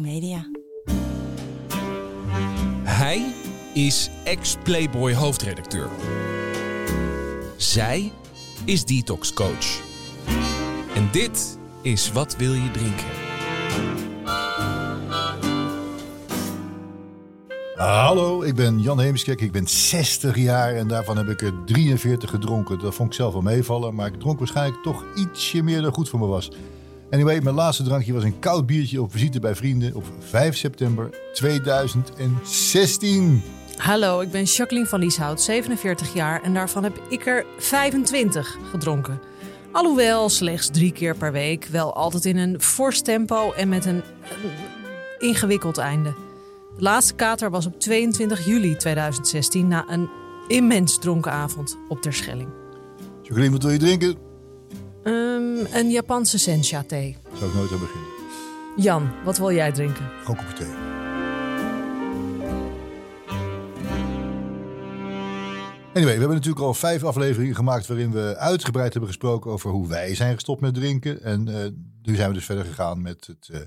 Media. Hij is ex-Playboy hoofdredacteur. Zij is detox coach. En dit is Wat wil je drinken? Hallo, ik ben Jan Heemskerk. Ik ben 60 jaar en daarvan heb ik er 43 gedronken. Dat vond ik zelf wel meevallen, maar ik dronk waarschijnlijk toch ietsje meer dan goed voor me was. Anyway, mijn laatste drankje was een koud biertje op visite bij vrienden op 5 september 2016. Hallo, ik ben Jacqueline van Lieshout, 47 jaar en daarvan heb ik er 25 gedronken. Alhoewel slechts drie keer per week, wel altijd in een fors tempo en met een, een ingewikkeld einde. De laatste kater was op 22 juli 2016 na een immens dronken avond op Terschelling. Jacqueline, wat wil je drinken? Um, een Japanse sencha thee. Zou ik nooit aan beginnen. Jan, wat wil jij drinken? Gewoon kopje thee. Anyway, we hebben natuurlijk al vijf afleveringen gemaakt waarin we uitgebreid hebben gesproken over hoe wij zijn gestopt met drinken. En uh, nu zijn we dus verder gegaan met het uh,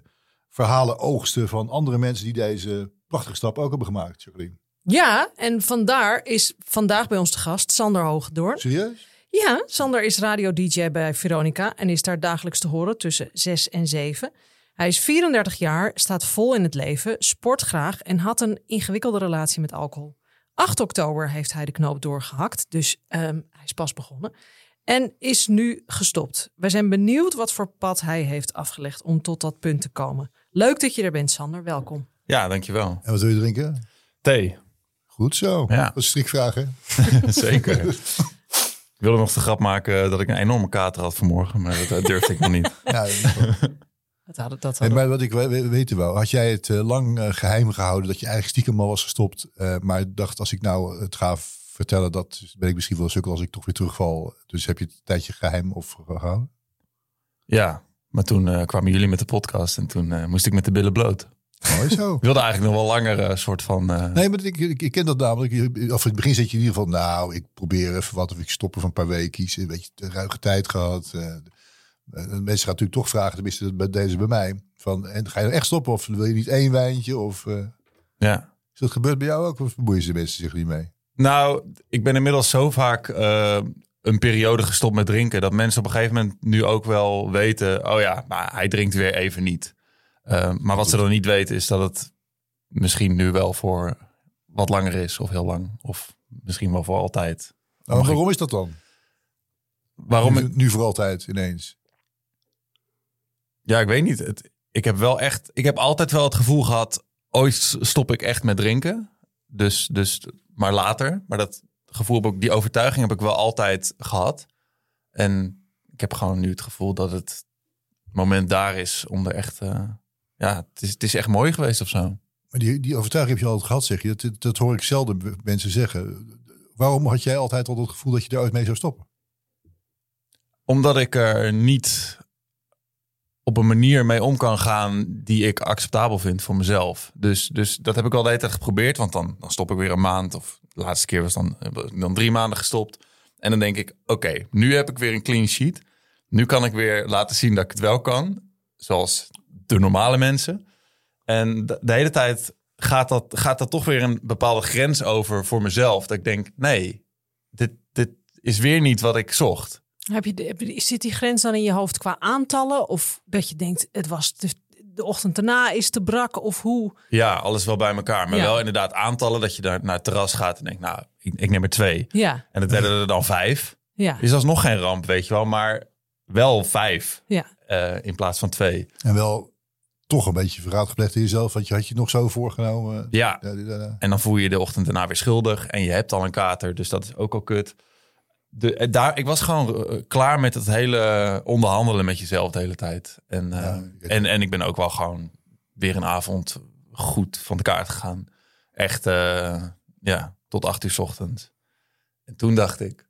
verhalen oogsten van andere mensen die deze prachtige stap ook hebben gemaakt, Jacqueline. Ja, en vandaar is vandaag bij ons de gast Sander Hoogdoorn. Serieus? Ja, Sander is radio-dj bij Veronica en is daar dagelijks te horen tussen 6 en 7. Hij is 34 jaar, staat vol in het leven, sport graag en had een ingewikkelde relatie met alcohol. 8 oktober heeft hij de knoop doorgehakt, dus um, hij is pas begonnen. En is nu gestopt. Wij zijn benieuwd wat voor pad hij heeft afgelegd om tot dat punt te komen. Leuk dat je er bent, Sander. Welkom. Ja, dankjewel. En wat wil je drinken? Thee. Goed zo. Ja. Dat is strikvragen. Zeker. Ik wilde nog de grap maken dat ik een enorme kater had vanmorgen, maar dat, dat durfde ik nog niet. Ja, Dat hadden, dat hadden. maar wat ik we- weten wou, had jij het eh, lang eh, geheim gehouden dat je eigenlijk stiekem al was gestopt, eh, maar dacht als ik nou het ga vertellen, dat ben ik misschien wel een sukkel als ik toch weer terugval. Dus heb je het een tijdje geheim of gehouden? Ja, maar toen eh, kwamen jullie met de podcast en toen eh, moest ik met de billen bloot. Mooi zo. Ik wilde eigenlijk nog wel langer eh, soort van... eh, Nee, maar ik, ik, ik ken dat namelijk. Of in het begin zit je in ieder geval, nou, ik probeer even wat of ik stoppen van een paar weken. Een beetje te ruige tijd gehad. eh. Eh, mensen gaan natuurlijk toch vragen, tenminste bij deze bij mij, van en ga je nou echt stoppen of wil je niet één wijntje? Of ja. is dat gebeurd bij jou ook of bemoeien ze de mensen zich niet mee? Nou, ik ben inmiddels zo vaak een periode gestopt met drinken... dat mensen op een gegeven moment nu ook wel weten... oh ja, maar hij drinkt weer even niet. Eh, maar wat ze dan niet weten is dat het misschien nu wel voor wat langer is of heel lang. Of misschien wel voor altijd. Nou, ik- waarom is dat dan? Waarom nu, ik, nu voor altijd ineens. Ja, ik weet niet. Het, ik heb wel echt, ik heb altijd wel het gevoel gehad, ooit stop ik echt met drinken. Dus, dus, maar later. Maar dat gevoel, heb ik, die overtuiging heb ik wel altijd gehad. En ik heb gewoon nu het gevoel dat het moment daar is om er echt, eh, ja, het is, het is echt mooi geweest of zo. Maar die, die overtuiging heb je altijd gehad, zeg je. Dat, dat hoor ik zelden mensen zeggen. Waarom had jij altijd al het gevoel dat je er ooit mee zou stoppen? Omdat ik er niet op een manier mee om kan gaan die ik acceptabel vind voor mezelf. Dus, dus dat heb ik al de hele tijd geprobeerd. Want dan, dan stop ik weer een maand. Of de laatste keer was dan, dan drie maanden gestopt. En dan denk ik, oké, nu heb ik weer een clean sheet. Nu kan ik weer laten zien dat ik het wel kan. Zoals de normale mensen. En de, de hele tijd gaat dat, gaat dat toch weer een bepaalde grens over voor mezelf. Dat ik denk, nee, dit, dit is weer niet wat ik zocht. Heb je, heb je, zit die grens dan in je hoofd qua aantallen? Of dat je denkt, het was de, de ochtend daarna is te brak? Of hoe? Ja, alles wel bij elkaar. Maar Ja. wel inderdaad aantallen dat je daar naar het terras gaat en denkt, nou, ik, ik neem er twee. Ja, En het werden er dan vijf. ja, Is alsnog geen ramp, weet je wel. Maar wel vijf ja. Eh, in plaats van twee. En wel toch een beetje verraad gepleegd in jezelf. Want je had je nog zo voorgenomen. Ja. Eh, En dan voel je je de ochtend daarna weer schuldig. En je hebt al een kater, dus dat is ook al kut. De, eh, daar, ik was gewoon klaar met het hele onderhandelen met jezelf de hele tijd. En, Ja, en, en ik ben ook wel gewoon weer een avond goed van de kaart gegaan. Echt, ja, tot acht uur 's ochtends. En toen dacht ik,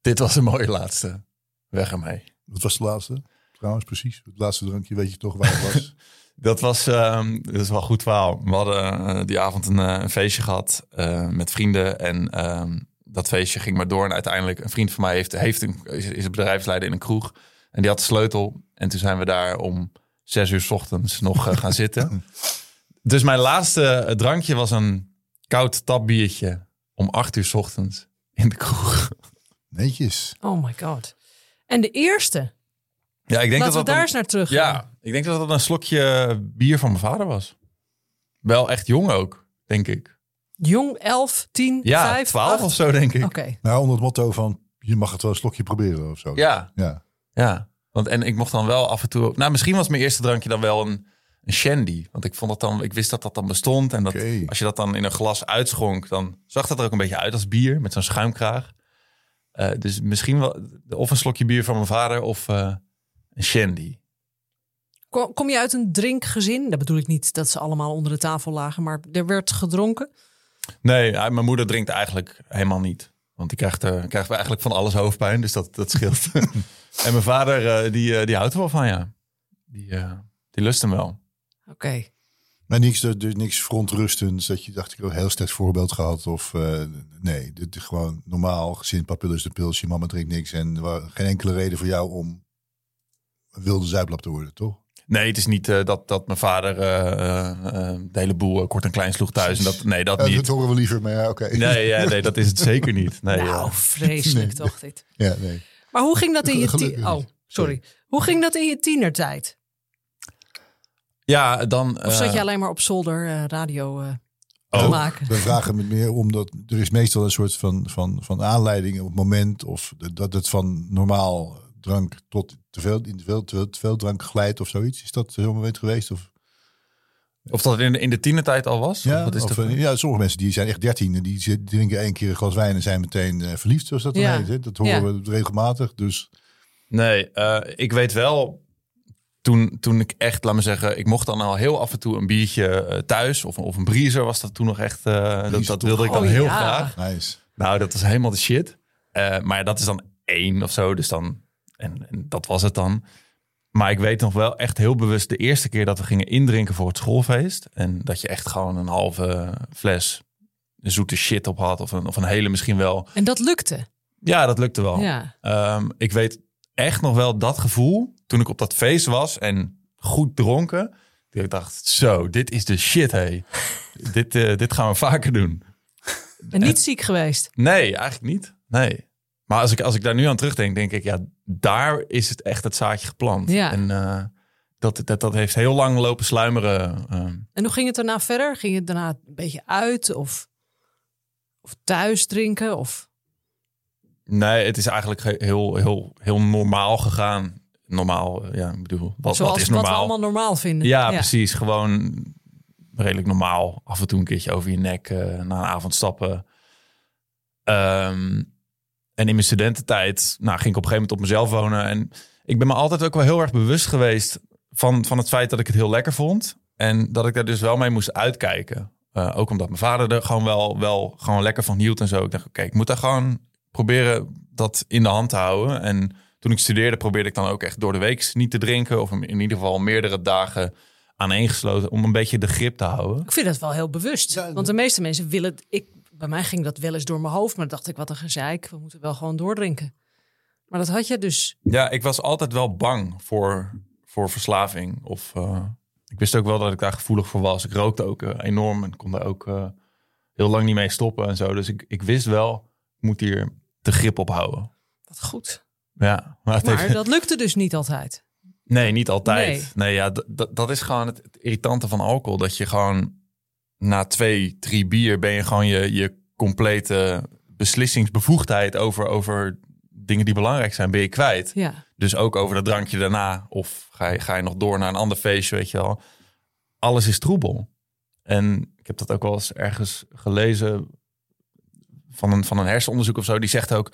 dit was een mooie laatste. Weg ermee. Wat was de laatste? Trouwens, precies. Het laatste drankje weet je toch waar het was. Dat was, ehm, dat is wel een goed verhaal. We hadden eh, die avond een, eh, een feestje gehad eh, met vrienden. En ehm, dat feestje ging maar door. En uiteindelijk, een vriend van mij heeft, heeft een, is, is een bedrijfsleider in een kroeg. En die had de sleutel. En toen zijn we daar om zes uur 's ochtends nog gaan zitten. Dus mijn laatste drankje was een koud tapbiertje om acht uur 's ochtends in de kroeg. Netjes. Oh my god. En de eerste. Ja, ik denk Laten we dat dat daar een- eens naar terug gaan. Ja, ik denk dat dat een slokje bier van mijn vader was. Wel echt jong ook, denk ik. Jong, 11, 10, Ja, 5, 12 8. of zo, denk ik. Oké. Nou, onder het motto van, je mag het wel een slokje proberen of zo. Ja, Ja. ja. Want, en ik mocht dan wel af en toe... Nou, misschien was mijn eerste drankje dan wel een, een shandy. Want ik, vond dat dan, ik wist dat dat dan bestond. En dat, als je dat dan in een glas uitschonk... dan zag dat er ook een beetje uit als bier met zo'n schuimkraag. Eh, dus misschien wel of een slokje bier van mijn vader of eh, een shandy. Kom, kom je uit een drinkgezin? Dat bedoel ik niet dat ze allemaal onder de tafel lagen, maar er werd gedronken. Nee, mijn moeder drinkt eigenlijk helemaal niet. Want die krijgt, krijgt eigenlijk van alles hoofdpijn, dus dat, dat scheelt. en mijn vader, eh, die, eh, die houdt er wel van, ja. Die, die lust hem wel. Oké. Maar niks, dus niks verontrustends, dat je dacht ik een heel sterk voorbeeld gehad. Of eh, nee, dit is gewoon normaal. Gezin, papa lust een pilsje, mama drinkt niks. En er was geen enkele reden voor jou om wilde zuiplap te worden, toch? Nee, het is niet eh, dat, dat mijn vader eh, eh, eh, de hele boel kort en klein sloeg thuis. En dat, nee, dat Ja, dat niet. horen we liever, maar ja, oké. Nee, ja, nee, dat is het zeker niet. Nee, nou, vreselijk Nee. toch dit. Ja, nee. Maar hoe ging dat in je Gelukkig. Oh, niet. sorry. Hoe ging dat in je tienertijd? ja, dan... Of zat je alleen maar op zolder eh, radio eh, te Oh. maken? We vragen het meer omdat er is meestal een soort van, van, van aanleiding op het moment. Of dat het van normaal drank tot te veel, in te veel, te veel, te veel drank glijdt of zoiets. Is dat zo'n moment geweest? Of, Of dat in de, in de tienertijd al was? ja, Of wat is of, de- eh, ja, sommige mensen die zijn echt dertien en die zit- drinken één keer een glas wijn en zijn meteen eh, verliefd, zoals dat dan Ja. heet. Hè? Dat horen we regelmatig. Dus Nee, eh, ik weet wel. Toen, toen ik echt, laat me zeggen, ik mocht dan al heel af en toe een biertje thuis. Of, of een briezer was dat toen nog echt. eh, dat, dat wilde ik dan Oh, heel ja. graag. nice. Nou, dat was helemaal de shit. Eh, maar dat is dan één of zo. Dus dan. En, en dat was het dan. Maar ik weet nog wel echt heel bewust de eerste keer dat we gingen indrinken voor het schoolfeest. En dat je echt gewoon een halve fles zoete shit op had. Of een, of een hele misschien wel. En dat lukte. Ja, dat lukte wel. Ja. Ehm, ik weet echt nog wel dat gevoel toen ik op dat feest was en goed dronken. Dat ik dacht, zo, dit is de shit, hé. dit, eh, dit gaan we vaker doen. En niet ziek geweest. Nee, eigenlijk niet. Nee. Maar als ik, als ik daar nu aan terugdenk, denk ik, ja, daar is het echt het zaadje geplant. Ja. En eh, dat, dat, dat heeft heel lang lopen sluimeren. ehm. En hoe ging het daarna verder? Ging het daarna een beetje uit of, of thuis drinken? Of... nee, het is eigenlijk ge- heel, heel, heel normaal gegaan. Normaal, eh, ja, ik bedoel, wat, Zoals wat is wat we normaal? allemaal normaal vinden. Ja, precies. Gewoon redelijk normaal. Af en toe een keertje over je nek eh, na een avond stappen. Ehm, en in mijn studententijd nou, ging ik op een gegeven moment op mezelf wonen. En ik ben me altijd ook wel heel erg bewust geweest van, van het feit dat ik het heel lekker vond. En dat ik daar dus wel mee moest uitkijken. Eh, ook omdat mijn vader er gewoon wel, wel gewoon lekker van hield en zo. Ik dacht, oké, ik moet daar gewoon proberen dat in de hand te houden. En toen ik studeerde probeerde ik dan ook echt door de week niet te drinken. Of in ieder geval meerdere dagen aaneengesloten om een beetje de grip te houden. Ik vind dat wel heel bewust. Ja, Want de meeste mensen willen... Ik, bij mij ging dat wel eens door mijn hoofd. Maar dan dacht ik, wat een gezeik. We moeten wel gewoon doordrinken. Maar dat had je dus. Ja, ik was altijd wel bang voor, voor verslaving. Of eh, ik wist ook wel dat ik daar gevoelig voor was. Ik rookte ook eh, enorm en kon daar ook eh, heel lang niet mee stoppen en zo. Dus ik, ik wist wel, ik moet hier de grip op houden. Wat goed. Ja, maar, het Maar heeft- dat lukte dus niet altijd. nee, niet altijd. Nee. Nee, ja, dat is gewoon het irritante van alcohol. Dat je gewoon na twee, drie bier ben je gewoon je, je complete beslissingsbevoegdheid over, over dingen die belangrijk zijn, ben je kwijt. Ja. Dus ook over dat drankje daarna. Of ga je, ga je nog door naar een ander feestje, weet je wel. Alles is troebel. En ik heb dat ook wel eens ergens gelezen van een, van een hersenonderzoek of zo. Die zegt ook,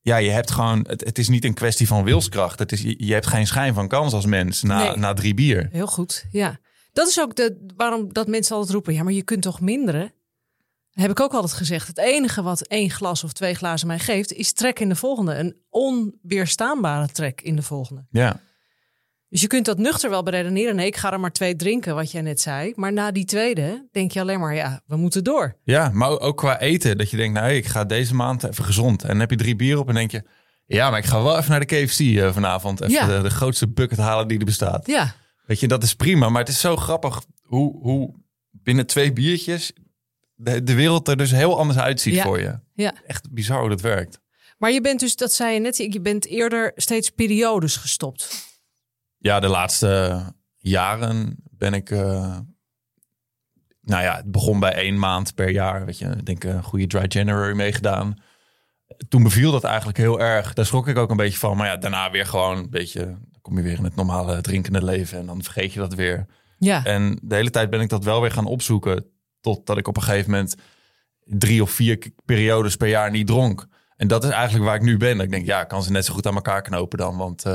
ja, je hebt gewoon, het, het is niet een kwestie van wilskracht. Het is, je, je hebt geen schijn van kans als mens na, Nee. na drie bier. Heel goed, ja. Dat is ook de, waarom dat mensen altijd roepen... ja, maar je kunt toch minderen? Heb ik ook altijd gezegd. Het enige wat één glas of twee glazen mij geeft... is trek in de volgende. Een onweerstaanbare trek in de volgende. Ja, Dus je kunt dat nuchter wel beredeneren. Nee, ik ga er maar twee drinken, wat jij net zei. Maar na die tweede denk je alleen maar... ja, we moeten door. ja maar ook- qua eten. Dat je denkt, nou, ik ga deze maand even gezond. En dan heb je drie bier op en denk je... Ja, maar ik ga wel even naar de KFC eh, vanavond. Even Ja. de, de grootste bucket halen die er bestaat. Ja, Weet je, dat is prima. Maar het is zo grappig hoe, hoe binnen twee biertjes de, de wereld er dus heel anders uitziet Ja. voor je. Ja. Echt bizar hoe dat werkt. Maar je bent dus, dat zei je net, je bent eerder steeds periodes gestopt. Ja, de laatste jaren ben ik... eh, nou ja, het begon bij één maand per jaar. Weet je, ik denk een goede dry January meegedaan. Toen beviel dat eigenlijk heel erg. Daar schrok ik ook een beetje van. Maar ja, daarna weer gewoon een beetje... Dan kom je weer in het normale drinkende leven. En dan vergeet je dat weer. Ja. En de hele tijd ben ik dat wel weer gaan opzoeken. Totdat ik op een gegeven moment drie of vier periodes per jaar niet dronk. En dat is eigenlijk waar ik nu ben. Ik denk, ja, ik kan ze net zo goed aan elkaar knopen dan. Want eh,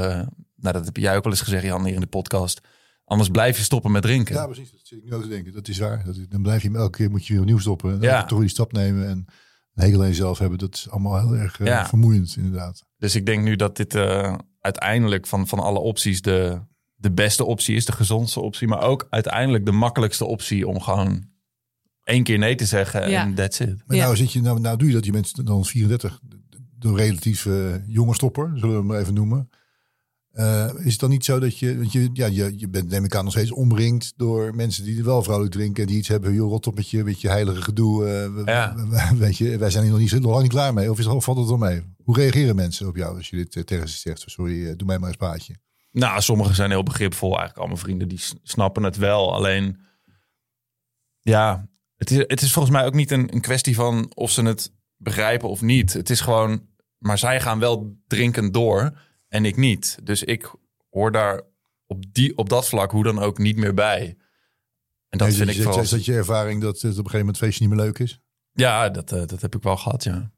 nou, dat heb jij ook wel eens gezegd, Jan, hier in de podcast. Anders blijf je stoppen met drinken. Ja, precies. Dat zit ik nu ook te denken. Dat is waar. Dat is- dan blijf je hem elke keer moet je weer opnieuw stoppen. En dan Ja. toch weer die stap nemen en aan jezelf hebben. Dat is allemaal heel erg eh, Ja. vermoeiend, inderdaad. Dus ik denk nu dat dit eh, uiteindelijk van, van alle opties de, de beste optie is. De gezondste optie. Maar ook uiteindelijk de makkelijkste optie om gewoon één keer nee te zeggen. Ja. En that's it. Maar Ja. nou, zit je, nou, nou doe je dat. Je bent dan 34, de relatief eh, jonge stopper, zullen we hem maar even noemen. Eh, is het dan niet zo dat je, want je, ja, je, je bent neem ik aan nog steeds omringd door mensen die er wel vrolijk drinken en die iets hebben, joh, rot op met je, met je heilige gedoe. eh, Ja. weet je, wij zijn hier nog niet, nog lang niet klaar mee. Of, is, of valt het wel mee? Hoe reageren mensen op jou als je dit eh, tegen ze zegt? Sorry, doe mij maar een spaatje. Nou, sommigen zijn heel begripvol. Eigenlijk al mijn vrienden die snappen het wel. Alleen, ja, het is, het is volgens mij ook niet een, een kwestie van of ze het begrijpen of niet. Het is gewoon, maar zij gaan wel drinkend door en ik niet. Dus ik hoor daar op, die, op dat vlak hoe dan ook niet meer bij. En dat Nee, vind is, ik is, vooral... is dat je ervaring dat het op een gegeven moment feestje niet meer leuk is? Ja, dat, eh, dat heb ik wel gehad, ja.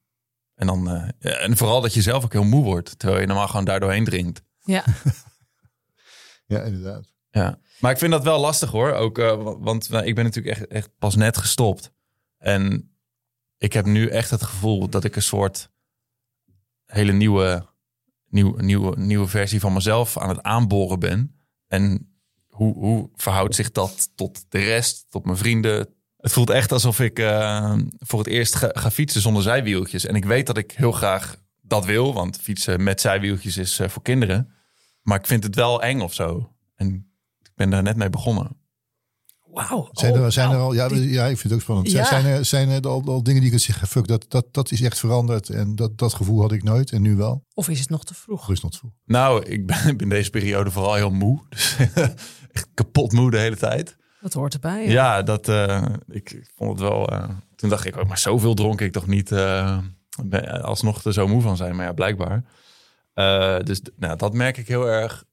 En, dan, eh, ja, en vooral dat je zelf ook heel moe wordt, terwijl je normaal gewoon daar doorheen drinkt. Ja. Ja, inderdaad. Ja, maar ik vind dat wel lastig hoor. Ook, eh, wa- want nou, ik ben natuurlijk echt, echt pas net gestopt. En ik heb nu echt het gevoel dat ik een soort hele nieuwe, nieuw, nieuwe, nieuwe versie van mezelf aan het aanboren ben. En hoe, hoe verhoudt zich dat tot de rest, tot mijn vrienden? Het voelt echt alsof ik eh, voor het eerst ga, fietsen zonder zijwieltjes. En ik weet dat ik heel graag dat wil, want fietsen met zijwieltjes is eh, voor kinderen. Maar ik vind het wel eng of zo. En ik ben daar net mee begonnen. Wauw. Zijn er, Oh, zijn er al, ja, die- ja, ik vind het ook spannend. Zijn- Ja. Zijn, er, zijn er al, al dingen die kunt zeggen, fuck, dat, dat, dat is echt veranderd en dat, dat gevoel had ik nooit en nu wel? Of is het nog te vroeg? Rust not vroeg. Nou, ik ben in deze periode vooral heel moe. Dus echt kapot moe de hele tijd. Dat hoort erbij. Ja, Ja. dat, eh, ik, ik vond het wel... eh, toen dacht ik ook, maar zoveel dronk ik toch niet... eh, alsnog er zo moe van zijn. Maar ja, blijkbaar. Eh, dus nou, dat merk ik heel erg.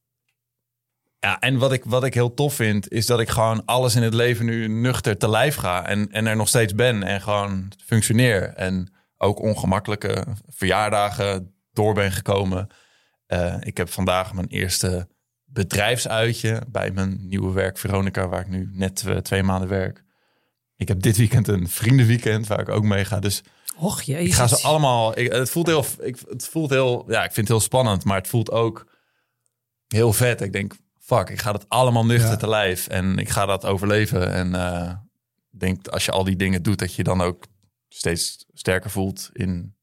Ja, en wat ik, wat ik heel tof vind, is dat ik gewoon alles in het leven nu nuchter te lijf ga. En, en er nog steeds ben en gewoon functioneer. En ook ongemakkelijke verjaardagen door ben gekomen. Eh, ik heb vandaag mijn eerste bedrijfsuitje bij mijn nieuwe werk Veronica, waar ik nu net eh, twee maanden werk. Ik heb dit weekend een vriendenweekend waar ik ook mee ga. Dus Och jezus. ik ga ze allemaal. Ik, het voelt heel. Ik, het voelt heel. Ja, ik vind het heel spannend, maar het voelt ook heel vet. Ik denk, fuck, ik ga dat allemaal nuchter Ja. te lijf en ik ga dat overleven. En eh, ik denk dat als je al die dingen doet, dat je dan ook steeds sterker voelt in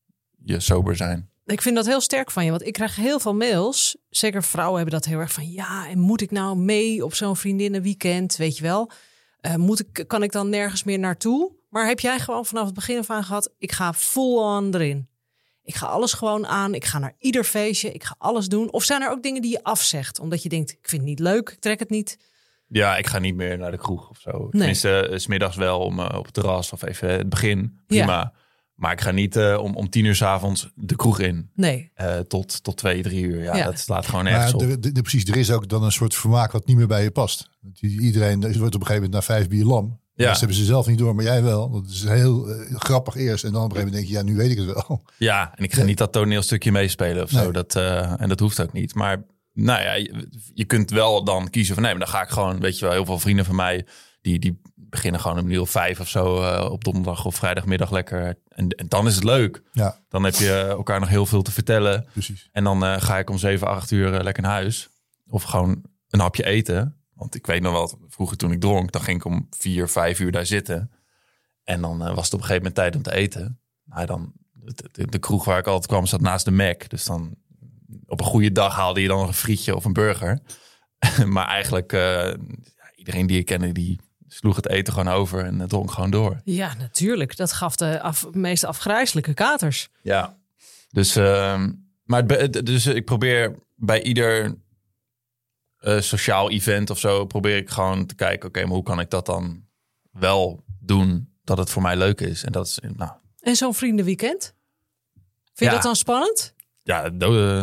je sober zijn. Ik vind dat heel sterk van je, want ik krijg heel veel mails. Zeker vrouwen hebben dat heel erg van ja, en moet ik nou mee op zo'n vriendinnenweekend, weet je wel? Eh, moet ik, kan ik dan nergens meer naartoe? Maar heb jij gewoon vanaf het begin af aan gehad, ik ga full on erin. Ik ga alles gewoon aan, ik ga naar ieder feestje, ik ga alles doen. Of zijn er ook dingen die je afzegt, omdat je denkt, ik vind het niet leuk, ik trek het niet. Ja, ik ga niet meer naar de kroeg of zo. Tenminste, eh, 's smiddags wel om eh, op het terras of even het begin. Prima. Maar ik ga niet eh, om, om tien uur 's avonds de kroeg in. Nee, eh, tot, tot twee, drie uur. Ja, Ja. dat slaat gewoon nergens Maar op. er, er- precies, er is ook dan een soort vermaak wat niet meer bij je past. Iedereen wordt op een gegeven moment na vijf bier lam. Ja. Dat hebben ze zelf niet door, maar jij wel. Dat is heel eh, grappig eerst. En dan op een gegeven moment denk je, ja, nu weet ik het wel. Ja, en ik ga Nee. niet dat toneelstukje meespelen of zo. Dat, eh, en dat hoeft ook niet. Maar nou ja, je, je kunt wel dan kiezen van nee, maar dan ga ik gewoon, weet je wel, heel veel vrienden van mij, die, die beginnen gewoon om een uur of vijf of zo eh, op donderdag of vrijdagmiddag lekker. En, en dan is het leuk. Ja, Dan heb je elkaar nog heel veel te vertellen. precies. En dan ga ik om 7, 8 uur lekker naar huis. Of gewoon een hapje eten. Want ik weet nog wel, vroeger toen ik dronk, dan ging ik om 4, 5 uur daar zitten. En dan eh, was het op een gegeven moment tijd om te eten. Nou, dan, de, kroeg waar ik altijd kwam zat naast de Mac. Dus dan op een goede dag haalde je dan nog een frietje of een burger. maar eigenlijk, eh, iedereen die ik kende, die sloeg het eten gewoon over en dronk gewoon door. Ja, natuurlijk. Dat gaf de af, meest afgrijzelijke katers. Ja. Dus, ehm, maar het het- dus ik probeer bij ieder eh, sociaal event of zo, probeer ik gewoon te kijken, oké, maar hoe kan ik dat dan wel doen dat het voor mij leuk is? En dat is, nou, En zo'n vriendenweekend? Vind je Ja. dat dan spannend? ja, do-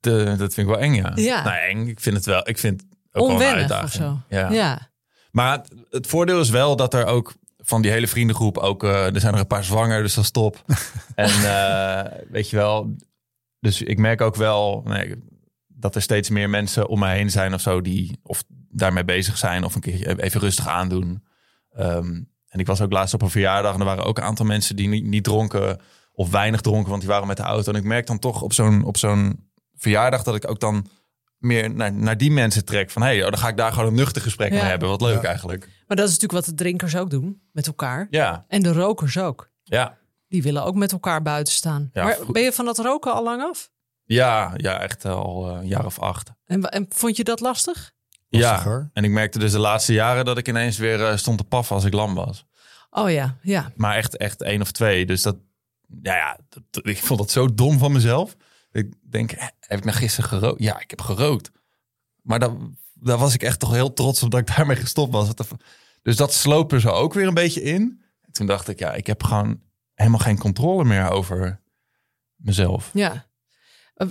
eh, dat vind ik wel eng, ja. Ja. Nou, eng. Ik vind het wel, ik vind het ook wel een Onwennig uitdaging. of zo? Ja. ja. Maar het, voordeel is wel dat er ook van die hele vriendengroep ook, eh, er zijn er een paar zwanger, dus dat is top. en eh, weet je wel, dus ik merk ook wel nee, dat er steeds meer mensen om me heen zijn of zo die of daarmee bezig zijn of een keer even rustig aandoen. Ehm, en ik was ook laatst op een verjaardag en er waren ook een aantal mensen die niet, niet dronken of weinig dronken, want die waren met de auto. En ik merk dan toch op zo'n op zo'n verjaardag dat ik ook dan meer naar, naar die mensen trek. Van hé, hey, oh, dan ga ik daar gewoon een nuchter gesprek Ja. mee hebben. Wat leuk Ja. eigenlijk. Maar dat is natuurlijk wat de drinkers ook doen met elkaar. Ja, En de rokers ook. ja. Die willen ook met elkaar buiten staan. Ja, maar ben je van dat roken al lang af? Ja, ja, echt al eh, een jaar of acht. En, en vond je dat lastig? Ja, Lastiger. en ik merkte dus de laatste jaren dat ik ineens weer eh, stond te paffen als ik lam was. Oh ja, ja. Maar echt, echt één of twee. Dus dat, ja, ja dat- ik vond dat zo dom van mezelf. Ik denk, eh, heb ik nou gisteren gerookt? Ja, ik heb gerookt. Maar daar, daar was ik echt toch heel trots op dat ik daarmee gestopt was. Dus dat sloop er zo ook weer een beetje in. En toen dacht ik, ja, ik heb gewoon helemaal geen controle meer over mezelf. Ja.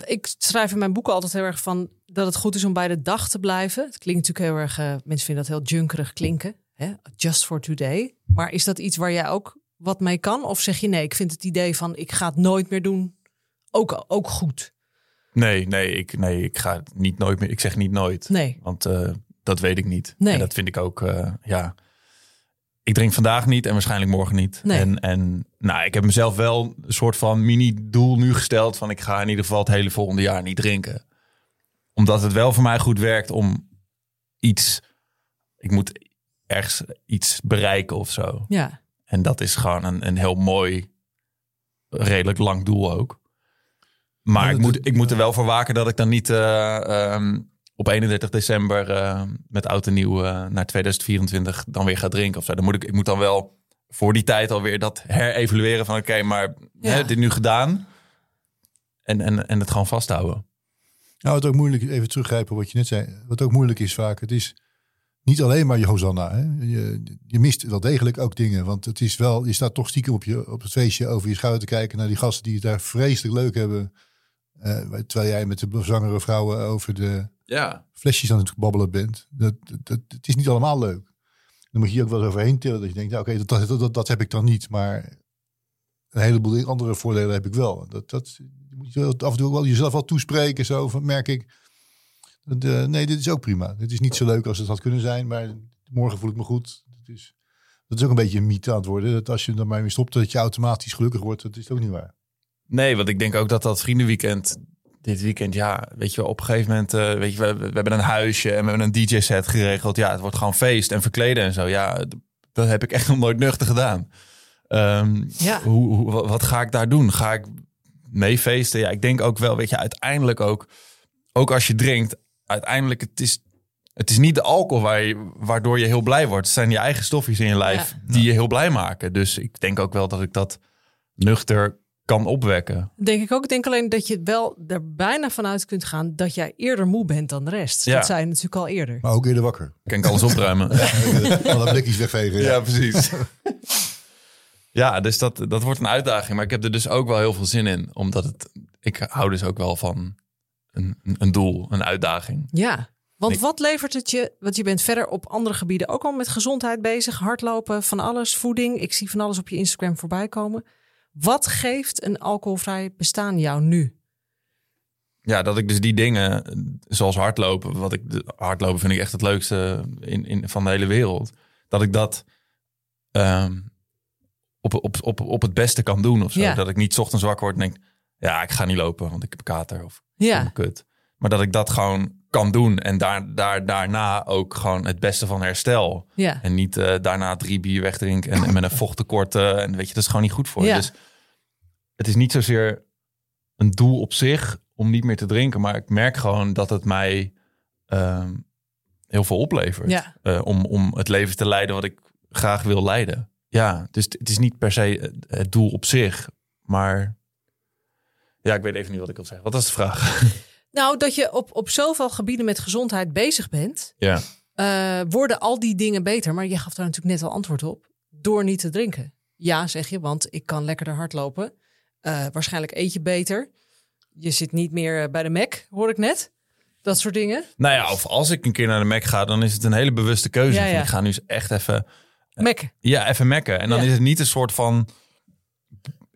Ik schrijf in mijn boeken altijd heel erg van dat het goed is om bij de dag te blijven. Het klinkt natuurlijk heel erg, eh, mensen vinden dat heel junkerig klinken. Hè? Just for today. Maar is dat iets waar jij ook wat mee kan? Of zeg je nee, ik vind het idee van ik ga het nooit meer doen ook, ook goed? Nee, nee ik, nee, ik ga het niet nooit meer. Ik zeg niet nooit. Nee. Want eh, dat weet ik niet. Nee. En dat vind ik ook, eh, ja. Ik drink vandaag niet en waarschijnlijk morgen niet. Nee. En, en nou, ik heb mezelf wel een soort van mini-doel nu gesteld van ik ga in ieder geval het hele volgende jaar niet drinken. Omdat het wel voor mij goed werkt om iets, ik moet ergens iets bereiken of zo. Ja. En dat is gewoon een, een heel mooi, redelijk lang doel ook. Maar Ja, ik, moet, ik moet er wel voor waken dat ik dan niet eh, ehm, op 31 december eh, met oud en nieuw eh, naar 2024 dan weer ga drinken of zo. Dan moet ik, ik moet dan wel voor die tijd alweer dat herevalueren van oké, maar Ja. hè, dit nu gedaan. En, en, en het gewoon vasthouden. Nou, wat ook moeilijk is, even teruggrijpen op wat je net zei. Wat ook moeilijk is vaak, het is niet alleen maar je Hosanna. Hè? Je, je mist wel degelijk ook dingen. Want het is wel, je staat toch stiekem op, je, op het feestje over je schouder te kijken naar die gasten die het daar vreselijk leuk hebben. Eh, terwijl jij met de zwangere vrouwen over de Ja. flesjes aan het babbelen bent. Dat, dat, het is niet allemaal leuk. Dan moet je hier ook wel eens overheen tillen. Dat je denkt, nou, oké, dat, dat, dat, dat heb ik dan niet. Maar een heleboel andere voordelen heb ik wel. Dat, dat je moet je af en toe ook wel jezelf wel toespreken. Zo van, merk ik. Dat, eh, nee, dit is ook prima. Dit is niet zo leuk als het had kunnen zijn. Maar morgen voel ik me goed. Dat is, dat is ook een beetje een mythe aan het worden. Dat als je er maar mee stopt, dat je automatisch gelukkig wordt. Dat is ook niet waar. Nee, want ik denk ook dat dat vriendenweekend, dit weekend, ja, weet je wel, op een gegeven moment, eh, weet je, we, we hebben een huisje en we hebben een DJ-set geregeld. Ja, het wordt gewoon feest en verkleden en zo. Ja, dat heb ik echt nog nooit nuchter gedaan. Ehm, Ja. hoe, hoe, wat- wat ga ik daar doen? Ga ik mee feesten? Ja, ik denk ook wel, weet je, uiteindelijk ook, ook als je drinkt, uiteindelijk, het is, het is niet de alcohol waar je, waardoor je heel blij wordt. Het zijn je eigen stofjes in je lijf Ja. die je heel blij maken. Dus ik denk ook wel dat ik dat nuchter kan opwekken. Denk ik ook. Ik denk alleen dat je wel er bijna vanuit kunt gaan dat jij eerder moe bent dan de rest. Ja. Dat zei je natuurlijk al eerder. Maar ook eerder wakker. Kan ik alles opruimen? Alle blikjes wegvegen. ja, precies. ja, dus dat, dat wordt een uitdaging. Maar ik heb er dus ook wel heel veel zin in. Omdat het, ik hou dus ook wel van een, een doel, een uitdaging. Ja, want Ik- wat levert het je? Want je bent verder op andere gebieden ook al met gezondheid bezig, hardlopen, van alles, voeding. Ik zie van alles op je Instagram voorbij komen. Wat geeft een alcoholvrij bestaan jou nu? Ja, dat ik dus die dingen, zoals hardlopen, wat ik hardlopen vind ik echt het leukste in, in, van de hele wereld. Dat ik dat ehm, op, op, op, op het beste kan doen of zo. Ja. Dat ik niet 's ochtends wakker word en denk, ja, ik ga niet lopen, want ik heb kater of Ja, kut. Maar dat ik dat gewoon kan doen en daar, daar, daarna ook gewoon het beste van herstel. ja, En niet eh, daarna drie bier wegdrinken en, en met een vochttekort. eh, en weet je, dat is gewoon niet goed voor je. Ja. Dus het is niet zozeer een doel op zich om niet meer te drinken. Maar ik merk gewoon dat het mij ehm, heel veel oplevert. Ja. Eh, om, om het leven te leiden wat ik graag wil leiden. Ja, dus het is niet per se het- het doel op zich. Maar ja, ik weet even niet wat ik wil zeggen. Wat was de vraag? Nou, dat je op, op zoveel gebieden met gezondheid bezig bent, ja. eh, worden al die dingen beter. Maar je gaf daar natuurlijk net al antwoord op. Door niet te drinken. Ja, zeg je, want ik kan lekkerder hardlopen. Eh waarschijnlijk eet je beter. Je zit niet meer eh, bij de Mac, hoor ik net. Dat soort dingen. Nou ja, of als ik een keer naar de Mac ga, dan is het een hele bewuste keuze. Ja, Van, ja. Ik ga nu echt even, Mac. ja, even mekken. En dan Ja. is het niet een soort van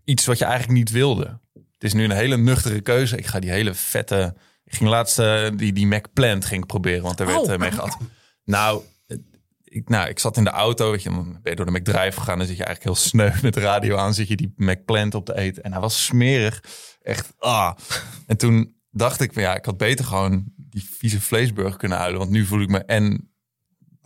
iets wat je eigenlijk niet wilde. Het is nu een hele nuchtere keuze. Ik ga die hele vette... Ik ging laatst eh, die, die Mac Plant ging proberen, want daar werd eh, mee gehad. Nou, eh, ik, nou, ik zat in de auto, weet je, dan ben je door de McDrive gegaan. Dan zit je eigenlijk heel sneu met de radio aan, zit je die Mac Plant op te eten. En hij was smerig. Echt, ah. En toen dacht ik, van, ja, ik had beter gewoon die vieze vleesburger kunnen huilen. Want nu voel ik me en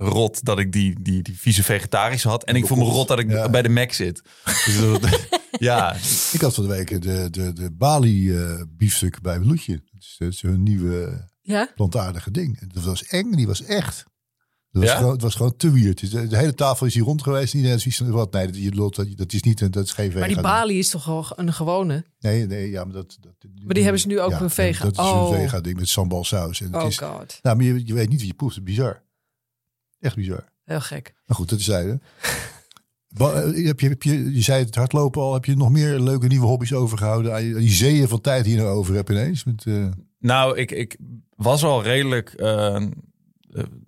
rot dat ik die, die, die vieze vegetarische had. En ik voel me rot dat ik Ja. bij de Mac zit. Dus dat- ja, Ik had van de week de, de, de Bali eh, biefstuk bij Bloedje. Dat is, dat is hun nieuwe Ja? plantaardige ding. Dat was eng, die was echt. Dat was Ja? gewoon, het was gewoon te weird. Dus De, de hele tafel is hier rond geweest. Iedereen is iets van, wat? Nee, dat, je dat, dat is niet, een- dat is geen Maar die vegan. Bali is toch wel een gewone? Nee, nee, ja, maar dat... dat Maar die hebben ze nu ook een vegan- Dat is Oh. een vegan ding met sambal saus. En Oh is, god. nou, maar je, je weet niet wat je proeft. Bizar. Echt bizar. Heel gek. Maar goed, dat is zijde. Eh, Heb je, heb je, je zei het hardlopen al. Heb je nog meer leuke nieuwe hobby's overgehouden? Aan je- die zeeën van tijd hier over heb ineens. Met, eh, Nou, ik, ik was al redelijk eh,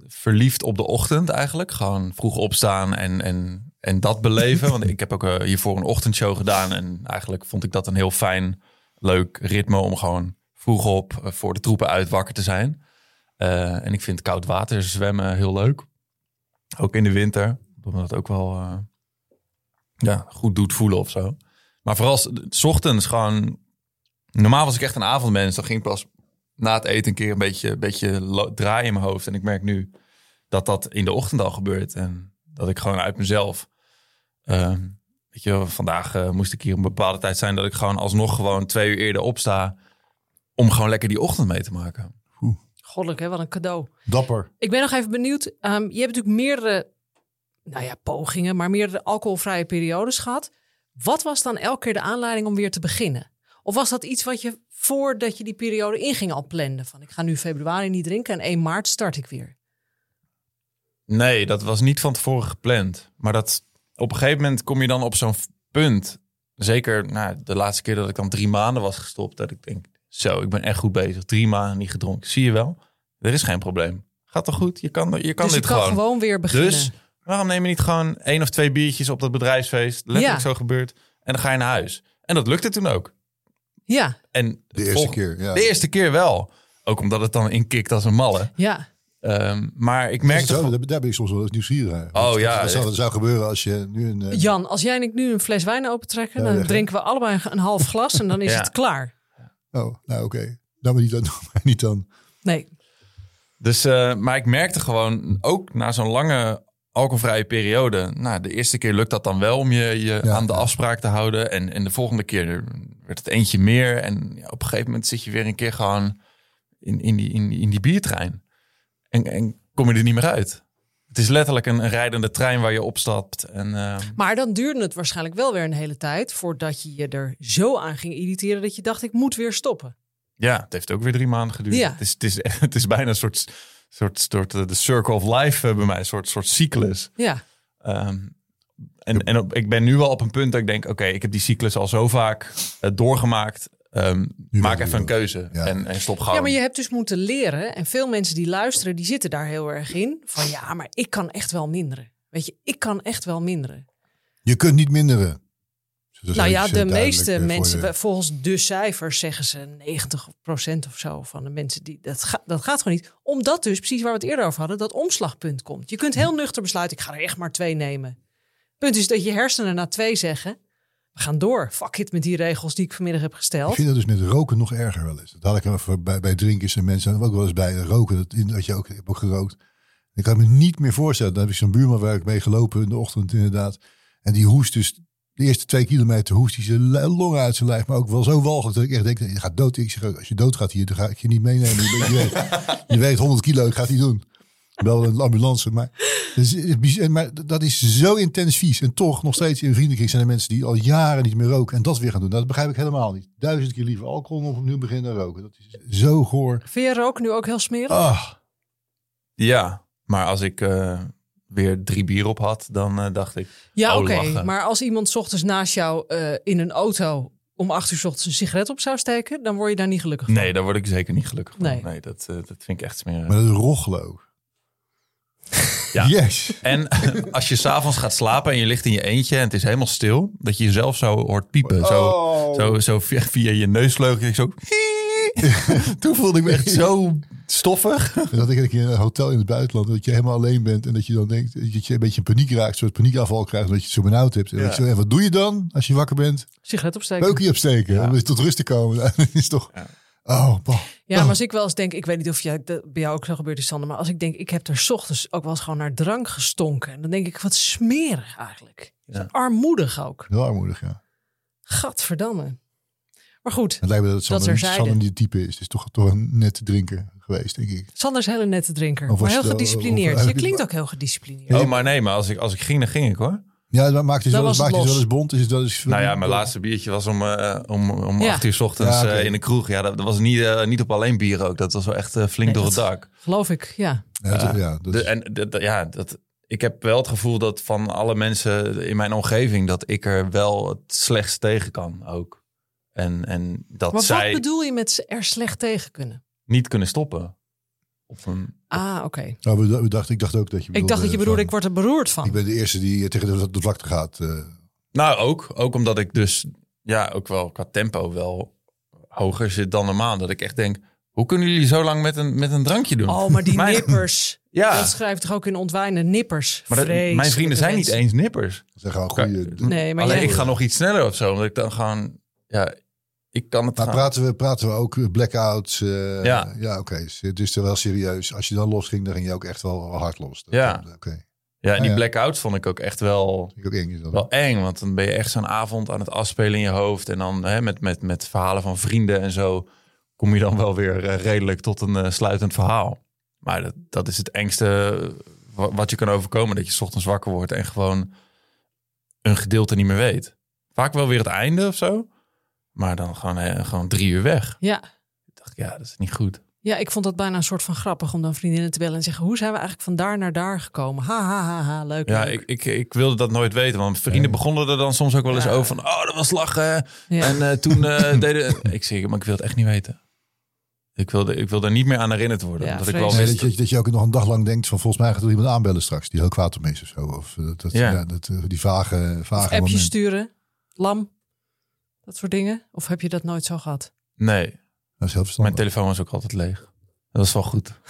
verliefd op de ochtend eigenlijk. Gewoon vroeg opstaan en, en, en dat beleven. Want ik heb ook hiervoor een ochtendshow gedaan. En eigenlijk vond ik dat een heel fijn, leuk ritme om gewoon vroeg op voor de troepen uit wakker te zijn. Eh, en ik vind koud water zwemmen heel leuk. Ook in de winter. Omdat het ook wel eh, ja, goed doet voelen of zo. Maar vooral s- ochtends gewoon... Normaal was ik echt een avondmens. Dan ging ik pas na het eten een keer een beetje, beetje draaien in mijn hoofd. En ik merk nu dat dat in de ochtend al gebeurt. En dat ik gewoon uit mezelf... ehm, weet je, vandaag eh, moest ik hier een bepaalde tijd zijn... dat ik gewoon alsnog gewoon twee uur eerder opsta... om gewoon lekker die ochtend mee te maken. Goddelijk, hè? Wat een cadeau. dapper. Ik ben nog even benieuwd. Ehm, je hebt natuurlijk meerdere, nou ja, pogingen, maar meerdere alcoholvrije periodes gehad. Wat was dan elke keer de aanleiding om weer te beginnen? Of was dat iets wat je voordat je die periode inging al plande? Van ik ga nu februari niet drinken en 1 maart start ik weer. Nee, dat was niet van tevoren gepland. Maar dat, op een gegeven moment kom je dan op zo'n punt. Zeker nou, de laatste keer dat ik dan drie maanden was gestopt. Dat ik denk, zo, ik ben echt goed bezig. Drie maanden niet gedronken. Zie je wel? Er is geen probleem. Gaat toch goed? Je kan, je kan dus je dit kan gewoon. gewoon, weer beginnen. Dus waarom neem je niet gewoon één of twee biertjes op dat bedrijfsfeest? Letterlijk Ja. zo gebeurt. En dan ga je naar huis. En dat lukte toen ook. ja, En De eerste keer. Ja. De eerste keer wel. Ook omdat het dan inkikt als een malle. ja. Ehm, maar ik merkte... gewoon- daar, ben ik soms wel eens nieuwsgierig. Oh, ja, Wat zou, gebeuren als je nu een... eh, Jan, als jij en ik nu een fles wijn opentrekken, Ja, dan drinken we allebei een half glas en dan is Ja. het klaar. Oh, nou oké. Dan maar niet dan. niet dan. Nee, Dus, eh, maar ik merkte gewoon, ook na zo'n lange alcoholvrije periode... Nou, de eerste keer lukt dat dan wel om je, je Ja, aan de ja. afspraak te houden. En, en de volgende keer werd het eentje meer. En ja, op een gegeven moment zit je weer een keer gewoon in, in, die, in, die- in die biertrein. En, en kom je er niet meer uit. Het is letterlijk een, een rijdende trein waar je opstapt. En, eh, maar dan duurde het waarschijnlijk wel weer een hele tijd voordat je je er zo aan ging irriteren dat je dacht ik moet weer stoppen. ja, het heeft ook weer drie maanden geduurd. Ja. Het, is, het, is, het is bijna een soort, soort, soort eh, de circle of life bij mij. Een soort, soort cyclus. Ja, Ehm, en en op, ik ben nu wel op een punt dat ik denk: oké, ik heb die cyclus al zo vaak eh, doorgemaakt. Ehm, maak even een keuze Ja. en, en stop gewoon. Ja, maar je hebt dus moeten leren. En veel mensen die luisteren, die zitten daar heel erg in. Van ja, maar ik kan echt wel minderen. Weet je, ik kan echt wel minderen. Je kunt niet minderen. Nou ja, de duidelijk, meeste eh, mensen, volgens de cijfers zeggen ze 90% of zo van de mensen die dat, ga, dat gaat gewoon niet. Omdat dus, precies waar we het eerder over hadden, dat omslagpunt komt. Je kunt heel nuchter besluiten, ik ga er echt maar twee nemen. Punt is dat je hersenen na twee zeggen, we gaan door. Fuck it met die regels die ik vanmiddag heb Ik gesteld. vind dat dus met roken nog erger wel eens. Dat had ik even bij, bij drinkers en mensen ook wel eens bij roken. Dat, dat je ook, ik heb ook gerookt. Ik kan me niet meer voorstellen. Dan heb ik zo'n buurman waar ik mee gelopen in de ochtend inderdaad. En die hoest dus de eerste twee kilometer hoest hij zijn longen uit zijn lijf. Maar ook wel zo walgelijk dat ik echt denk, je gaat dood. Ik zeg, als je dood gaat hier, dan ga ik je niet meenemen. Je, weet- je, weet, je weegt 100 kilo, ik ga het doen. Wel een ambulance. Maar, dus, het is bizar- maar dat is zo intens vies. En toch, nog steeds in vriendenkring zijn er mensen die al jaren niet meer roken. En dat weer gaan doen. Dat begrijp ik helemaal niet. Duizend keer liever alcohol dan opnieuw beginnen roken. Dat is zo goor. Vind je roken nu ook heel smerig? Ah, Ja, maar als ik eh, weer drie bier op had, dan eh, dacht ik... ja, oh, oké. Maar als iemand 's ochtends naast jou eh, in een auto om acht uur 's ochtends een sigaret op zou steken, dan word je daar niet gelukkig van. Nee, daar word ik zeker niet gelukkig van. Nee. Nee, dat, eh, dat vind ik echt smerig. maar dat is. Ja. Yes. En als je s'avonds gaat slapen en je ligt in je eentje en het is helemaal stil, dat je jezelf zo hoort piepen. Zo, Oh. zo, zo via, via je neusvleugel. Zo. Toen voelde ik me echt zo stoffig. Dat ik een keer in een hotel in het buitenland, dat je helemaal alleen bent en dat je dan denkt dat je een beetje paniek raakt, een soort paniekafval krijgt, omdat je het zo benauwd hebt. En, Ja. dat je zo, en wat doe je dan als je wakker bent? Sigaret opsteken. Peukje opsteken, om eens tot rust te komen. Dat is toch... Ja. Oh, bah. Ja, maar als ik wel eens denk, ik weet niet of jij, dat bij jou ook zo gebeurt is, Sander, maar als ik denk, ik heb er 's ochtends ook wel eens gewoon naar drank gestonken, dan denk ik, wat smerig eigenlijk. Ja. Armoedig ook. Heel armoedig, ja. Gadverdamme. Maar goed, Het lijkt me dat Sander, terzijde. Sander niet het type is. Het is toch, toch een nette drinker geweest, denk ik. Sander is een hele nette drinker, maar heel gedisciplineerd. Je klinkt ook heel gedisciplineerd. Oh, maar nee, maar als ik, als ik ging, dan ging ik hoor. Ja, maar maakt het Dan wel eens, was het maakt het wel eens bond? Is het wel eens, Nou ja, mijn laatste biertje was om, eh, om, om Ja. acht uur 's ochtends Ja, eh, in de kroeg. Ja, dat, dat was niet, eh, niet op alleen bier ook. Dat was wel echt flink Nee, door het dat- dak. Geloof ik, ja. Ja, dat- dat De, is- en dat- dat- ja, dat, ik heb wel het gevoel dat van alle mensen in mijn omgeving... dat ik er wel het slechtst tegen kan ook. En, en dat Maar zij wat bedoel je met ze er slecht tegen kunnen? niet kunnen stoppen. Een, Ah, oké. nou, we, we dachten, ik dacht ook dat je Ik dacht dat je bedoelde, van- ik word er beroerd van. Ik ben de eerste die eh, tegen de, de vlakte gaat. eh. nou, ook, ook omdat ik dus ja, ook wel qua tempo wel hoger zit dan normaal. Dat ik echt denk, hoe kunnen jullie zo lang met een, met een drankje doen? Oh, maar die Mijn- nippers. Ja. Dat schrijft toch ook in ontwijnen. Nippers. Maar dat- mijn vrienden zijn niet eens nippers. Zijn gewoon goede... Nee, maar Alleen jij- ik ga nog iets sneller of zo. Omdat ik dan gewoon, ja, ik kan het Maar praten we, praten we ook eh, blackouts? eh, Ja. Ja, oké. Het is wel serieus. Als je dan los ging, dan ging je ook echt wel hard los. Dat- Ja. Oké. Ja, en die Ja, blackouts vond ik ook echt wel, ik ook eng. Wel eng. Want dan ben je echt zo'n avond aan het afspelen in je hoofd. En dan hè, met, met, met verhalen van vrienden en zo... kom je dan wel weer eh, redelijk tot een sluitend verhaal. Maar dat, dat is het engste wa- wat je kan overkomen. Dat je 's ochtends wakker wordt en gewoon een gedeelte niet meer weet. Vaak wel weer het einde of zo. Maar dan gewoon, eh, gewoon drie uur weg. Ja. Ik dacht, ja, dat is niet goed. ja, ik vond dat bijna een soort van grappig om dan vriendinnen te bellen en zeggen: hoe zijn we eigenlijk van daar naar daar gekomen? Ha, ha, ha, ha leuk. Ja, leuk. ik, ik, ik wilde dat nooit weten. Want vrienden begonnen er dan soms ook wel eens Ja. over van... Oh, dat was lachen. Ja. En eh, toen eh, deden... Ik zeg, maar ik wil het echt niet weten. Ik wilde, ik wil er niet meer aan herinnerd worden. Ja, omdat ik wel Nee, wist... dat, je, dat je ook nog een dag lang denkt van volgens mij gaat er iemand aanbellen straks die heel kwaad op me is of zo. Of eh, dat, Ja. ja. dat, die vage, Of vage appjes moment. sturen, lam, dat soort dingen. Of heb je dat nooit zo gehad? Nee, Dat is heel mijn telefoon was ook altijd leeg. Dat was wel goed.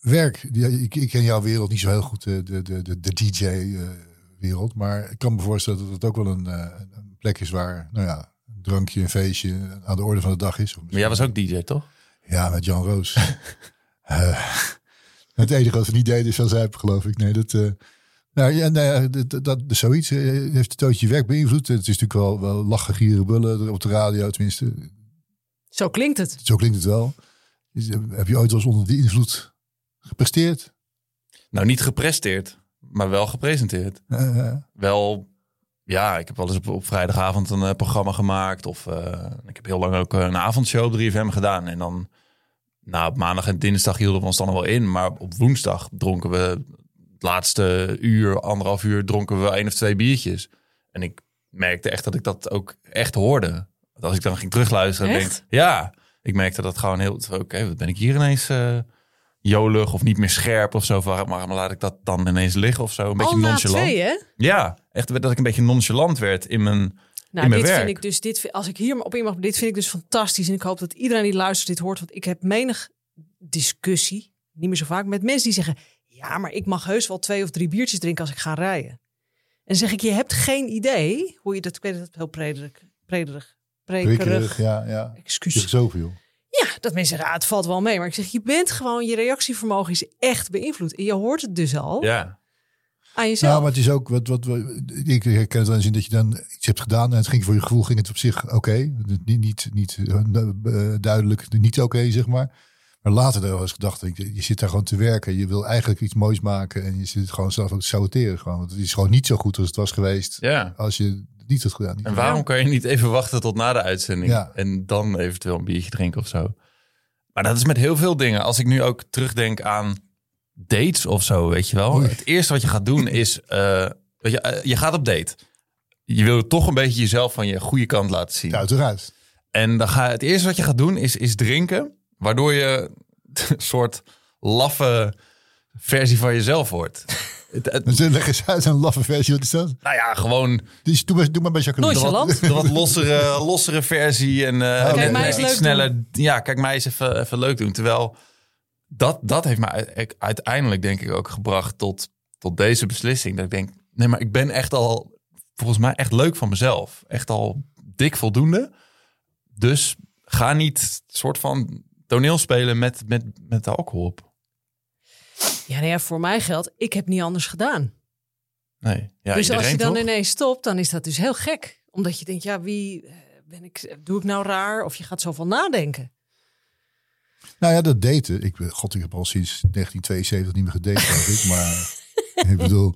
Werk, ik, ik ken jouw wereld niet zo heel goed, eh, de, de, de, de DJ-wereld. maar ik kan me voorstellen dat het ook wel een, eh, een plek is waar, nou ja, een drankje, een feestje aan de orde van de dag is. Of Maar jij was ook DJ, toch? Ja, met Jan Roos. Eh, het enige wat we niet deden is zuipen, geloof ik. Nee, dat... eh, nou ja, nee, dat, dat, dat is zoiets. eh, heeft het tootje je werk beïnvloed? Het is natuurlijk wel, wel lachen, gieren, bullen op de radio, tenminste. Zo klinkt het. Zo klinkt het wel. Is- Heb je ooit wel eens onder die invloed gepresteerd? Nou, niet gepresteerd, maar wel gepresenteerd. Wel, ja, ik heb wel eens op, op vrijdagavond een eh, programma gemaakt. Of eh, ik heb heel lang ook een avondshow op 3FM gedaan. En dan, nou, op maandag en dinsdag hielden we ons dan nog wel in. Maar op woensdag dronken we laatste uur, anderhalf uur, dronken we één of twee biertjes. En ik merkte echt dat ik dat ook echt hoorde. Als ik dan ging terugluisteren, denk ja, ik merkte dat gewoon heel, oké, wat ben ik hier ineens eh, jolig of niet meer scherp of zo. Waarom waarom laat ik dat dan ineens liggen of zo? Een beetje Al nonchalant. twee, hè? Ja, echt dat ik een beetje nonchalant werd in mijn. Nou, in mijn dit werk. vind ik dus, dit, als ik hier op in mag, dit vind ik dus fantastisch. En ik hoop dat iedereen die luistert dit hoort. Want ik heb menig discussie, niet meer zo vaak, met mensen die zeggen... ja, maar ik mag heus wel twee of drie biertjes drinken als ik ga rijden. En dan zeg ik, je hebt geen idee hoe je dat... Ik weet dat het heel prederig, prederig, prekerig, ja, ja. excuus. Zoveel. Ja, dat mensen zeggen, ah, het valt wel mee. Maar ik zeg, je bent gewoon, je reactievermogen is echt beïnvloed. En je hoort het dus al Ja, aan jezelf. Nou, maar het is ook wat, wat we. Ik herken het wel eens in dat je dan iets hebt gedaan en het ging voor je gevoel ging het op zich oké. Niet, niet, niet eh, duidelijk, niet oké, zeg maar. Maar later wel eens gedacht, ik- je zit daar gewoon te werken. Je wil eigenlijk iets moois maken. En je zit gewoon zelf ook te saboteren. Gewoon. Want het is gewoon niet zo goed als het was geweest. Ja. Als je het niet had gedaan. En waarom kan je niet even wachten tot na de uitzending? Ja. En dan eventueel een biertje drinken of zo? Maar dat is met heel veel dingen. Als ik nu ook terugdenk aan dates of zo, weet je wel. Oei. Het eerste wat je gaat doen is... eh, weet je, eh, je gaat op date. Je wil toch een beetje jezelf van je goede kant laten zien. Ja, uiteraard. En dan ga, het eerste wat je gaat doen is, is drinken. Waardoor je een soort laffe versie van jezelf wordt. Het- Dus leg eens uit een laffe versie. Wat is dat? nou ja, gewoon Dus doe, maar, doe maar bij Jacqueline. Nonchalant. de wat lossere, lossere versie. En eh mij iets sneller. Ja, kijk mij eens even, even leuk doen. Terwijl dat, dat heeft mij uiteindelijk denk ik ook gebracht tot, tot deze beslissing. Dat ik denk, nee, maar ik ben echt al volgens mij echt leuk van mezelf. Echt al dik voldoende. Dus ga niet soort van toneel spelen met, met, met de alcohol op. Ja, nou ja, voor mij geldt, ik heb niet anders gedaan. Nee. Ja, dus als je dan toch? ineens stopt, dan is dat dus heel gek. Omdat je denkt, ja, wie eh, ben ik, doe ik nou raar? Of je gaat zoveel nadenken. Nou ja, dat daten. Ik, ben- god, ik heb al sinds 1972 niet meer gedate, ik. Maar ik bedoel,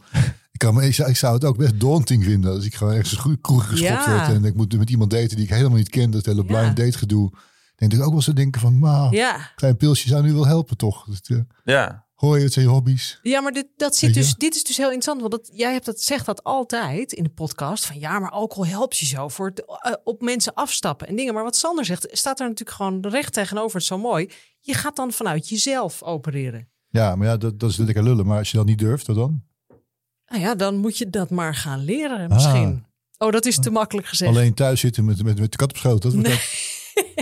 ik, kan ik, zou, ik zou het ook best daunting vinden als ik gewoon ergens goed kroeg gestopt Ja. werd. En ik moet met iemand daten die ik helemaal niet ken. Dat hele blind Ja. date gedoe. Denk ik ook wel zo denken van, nou, Ja, klein pilsje zou nu wel helpen toch? Dat, eh, Ja. hoor je, het zijn je hobby's. ja maar dit, dat zit dus, dit is dus heel interessant. Want dat, jij hebt dat, zegt dat altijd in de podcast. Van ja, maar alcohol helpt je zo voor het eh, op mensen afstappen en dingen. Maar wat Sander zegt, staat er natuurlijk gewoon recht tegenover. Het is zo mooi. Je gaat dan vanuit jezelf opereren. Ja, maar ja, dat, dat is lekker lullen. Maar als je dat niet durft, wat dan? Nou ja, dan moet je dat maar gaan leren misschien. Oh, dat is te makkelijk gezegd. Alleen thuis zitten met, met, met de kat op schoot. Dat, Nee. dat-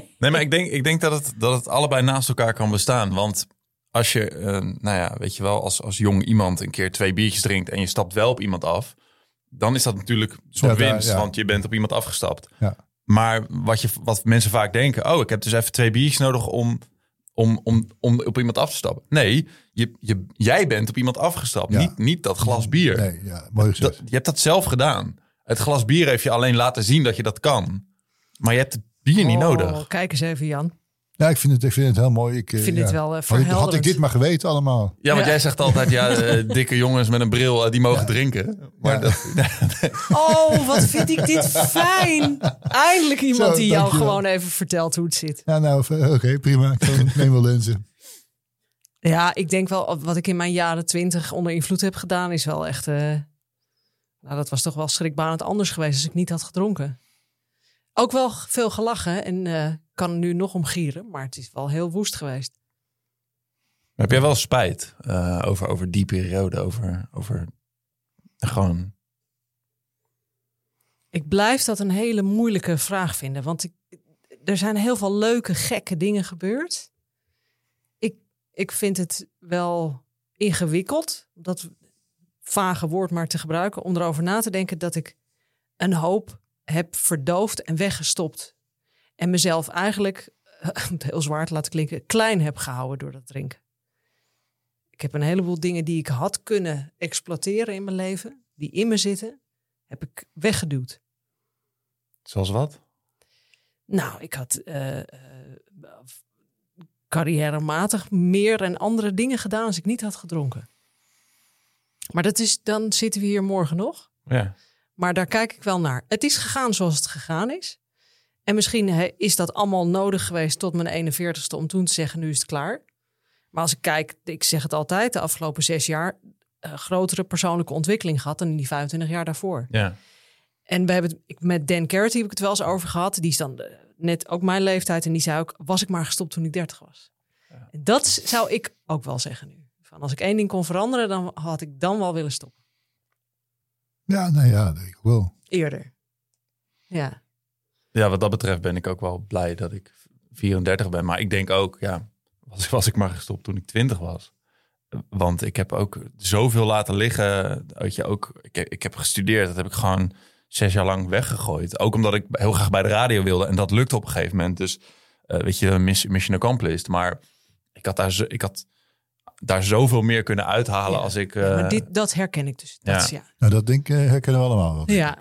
Nee, maar ik denk, ik denk dat, het, dat het allebei naast elkaar kan bestaan. Want als je, eh, nou ja, weet je wel, als, als jong iemand een keer twee biertjes drinkt en je stapt wel op iemand af, dan is dat natuurlijk een soort Ja, winst, ja. want je bent op iemand afgestapt. Ja. Maar wat, je, wat mensen vaak denken, oh, ik heb dus even twee biertjes nodig om, om, om, om op iemand af te stappen. Nee, je, je, jij bent op iemand afgestapt, niet, niet dat glas bier. nee, ja, mooi gezegd. Dat, je hebt dat zelf gedaan. Het glas bier heeft je alleen laten zien dat je dat kan. Maar je hebt het bier niet Oh, nodig. Kijk eens even, Jan. Ja, ik vind het, ik vind het heel mooi. Ik, eh, vind ja. dit wel, eh, had, ik, had ik dit maar geweten allemaal. Ja, want Ja. jij zegt altijd, ja, eh, dikke jongens met een bril, eh, die mogen drinken. Maar Ja. dat, Oh, wat vind ik dit fijn. Eindelijk iemand Zo, die jou gewoon even vertelt hoe het zit. Ja, nou, eh, oké, prima. Ik kan- neem wel lenzen. Ja, ik denk wel, wat ik in mijn jaren twintig onder invloed heb gedaan, is wel echt... eh, nou, dat was toch wel schrikbarend anders geweest als ik niet had gedronken. Ook wel veel gelachen en eh, kan er nu nog om gieren, maar het is wel heel woest geweest. heb jij wel spijt eh, over, over die periode? Over, over gewoon... Ik blijf dat een hele moeilijke vraag vinden. Want ik, er zijn heel veel leuke, gekke dingen gebeurd. Ik, ik vind het wel ingewikkeld, dat vage woord maar te gebruiken, om erover na te denken dat ik een hoop heb verdoofd en weggestopt. En mezelf eigenlijk, om het heel zwaar te laten klinken, klein heb gehouden door dat drinken. Ik heb een heleboel dingen die ik had kunnen exploiteren in mijn leven, die in me zitten, heb ik weggeduwd. Zoals wat? Nou, ik had eh, eh, carrièrematig meer en andere dingen gedaan als ik niet had gedronken. Maar dat is, dan zitten we hier morgen nog. Ja. Maar daar kijk ik wel naar. Het is gegaan zoals het gegaan is. En misschien is dat allemaal nodig geweest tot mijn 41ste om toen te zeggen, nu is het klaar. Maar als ik kijk, ik zeg het altijd, de afgelopen zes jaar eh, grotere persoonlijke ontwikkeling gehad dan in die 25 jaar daarvoor. ja. En we hebben het, met Dan Carrot heb ik het wel eens over gehad. Die is dan eh, net ook mijn leeftijd. En die zei ook, was ik maar gestopt toen ik 30 was. Dat zou ik ook wel zeggen nu. Van als ik één ding kon veranderen, dan had ik dan wel willen stoppen. Ja, nou ja, dat ik wel. Eerder. Ja. ja, wat dat betreft ben ik ook wel blij dat ik 34 ben. Maar ik denk ook, ja, was, was ik maar gestopt toen ik 20 was. Want ik heb ook zoveel laten liggen. Weet je, ook, ik, heb- ik heb gestudeerd, dat heb ik gewoon zes jaar lang weggegooid. Ook omdat ik heel graag bij de radio wilde. En dat lukte op een gegeven moment. Dus eh, weet je, miss- mission accomplished. Maar ik had daar, zo, ik had daar zoveel meer kunnen uithalen Ja. als ik... Ja, eh, maar dit, dat herken ik dus. Dat ja. is, ja. Nou, dat denk ik eh, herkennen we allemaal wel. Ja.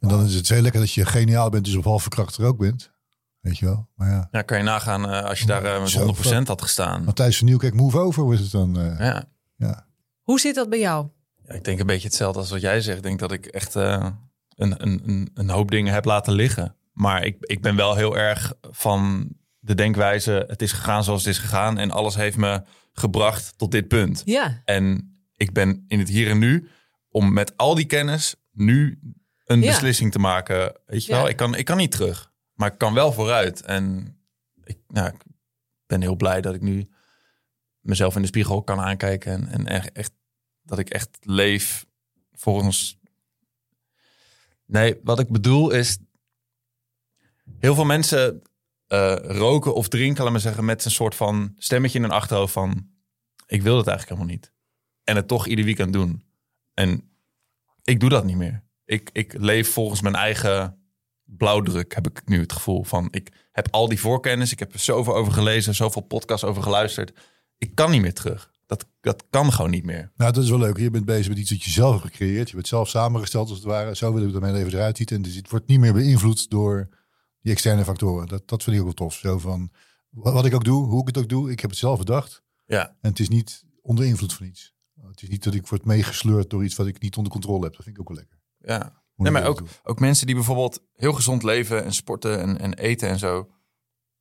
En dan is het heel lekker dat je geniaal bent, dus op halve kracht er ook bent. Weet je wel? Maar ja. Ja, kan je nagaan eh, als je daar met Zo, 100% had gestaan. Matthijs van Nieuwkerk, move over was het dan. eh, Ja. ja. Hoe zit dat bij jou? Ja, ik denk een beetje hetzelfde als wat jij zegt. Ik denk dat ik echt eh, een, een, een, een hoop dingen heb laten liggen. Maar ik, ik ben wel heel erg van de denkwijze... het is gegaan zoals het is gegaan... en alles heeft me gebracht tot dit punt. Ja, En ik ben in het hier en nu... om met al die kennis nu een Ja. beslissing te maken. Weet je Ja. wel, ik kan, ik kan niet terug. Maar ik kan wel vooruit. En ik, nou, ik ben heel blij dat ik nu mezelf in de spiegel kan aankijken. En, en echt, echt dat ik echt leef volgens. Nee, wat ik bedoel is. Heel veel mensen eh, roken of drinken, laat maar zeggen, met een soort van stemmetje in hun achterhoofd van. Ik wil dat eigenlijk helemaal niet. En het toch ieder weekend doen. En ik doe dat niet meer. Ik, ik leef volgens mijn eigen blauwdruk, heb ik nu het gevoel van. Ik heb al die voorkennis, ik heb er zoveel over gelezen, zoveel podcasts over geluisterd. Ik kan niet meer terug. Dat, dat kan gewoon niet meer. Nou, dat is wel leuk. Je bent bezig met iets dat je zelf hebt gecreëerd. Je bent zelf samengesteld als het ware. Zo wil ik dat mijn leven eruit ziet. En dus het wordt niet meer beïnvloed door die externe factoren. Dat, dat vind ik ook wel tof. Zo van, wa- wat ik ook doe, hoe ik het ook doe. Ik heb het zelf bedacht. Ja, En het is niet onder invloed van iets. Het is niet dat ik word meegesleurd door iets wat ik niet onder controle heb. Dat vind ik ook wel lekker. ja. Nee, maar ook, ook mensen die bijvoorbeeld heel gezond leven en sporten en, en eten en zo.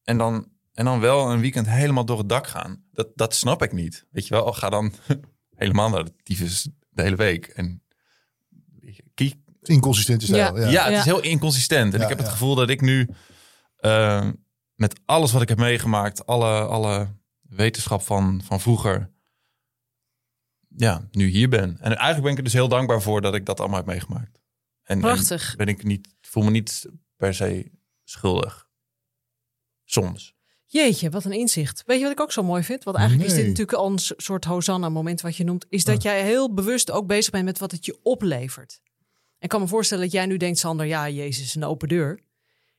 En dan, en dan wel een weekend helemaal door het dak gaan. Dat, dat snap ik niet. Weet je wel, ga dan helemaal naar de tyfus de hele week. En kiek, Inconsistente stijl. Ja. Ja. Ja, het Ja. is heel inconsistent. En Ja, ik heb het ja. gevoel dat ik nu eh, met alles wat ik heb meegemaakt, alle, alle wetenschap van, van vroeger, ja, nu hier ben. En eigenlijk ben ik er dus heel dankbaar voor dat ik dat allemaal heb meegemaakt. En, Prachtig. en ben ik niet, voel me niet per se schuldig. Soms. Jeetje, wat een inzicht. Weet je wat ik ook zo mooi vind? Want eigenlijk is dit natuurlijk al een soort Hosanna-moment wat je noemt. Is dat jij heel bewust ook bezig bent met wat het je oplevert. Ik kan me voorstellen dat jij nu denkt, Sander, ja, Jezus, een open deur.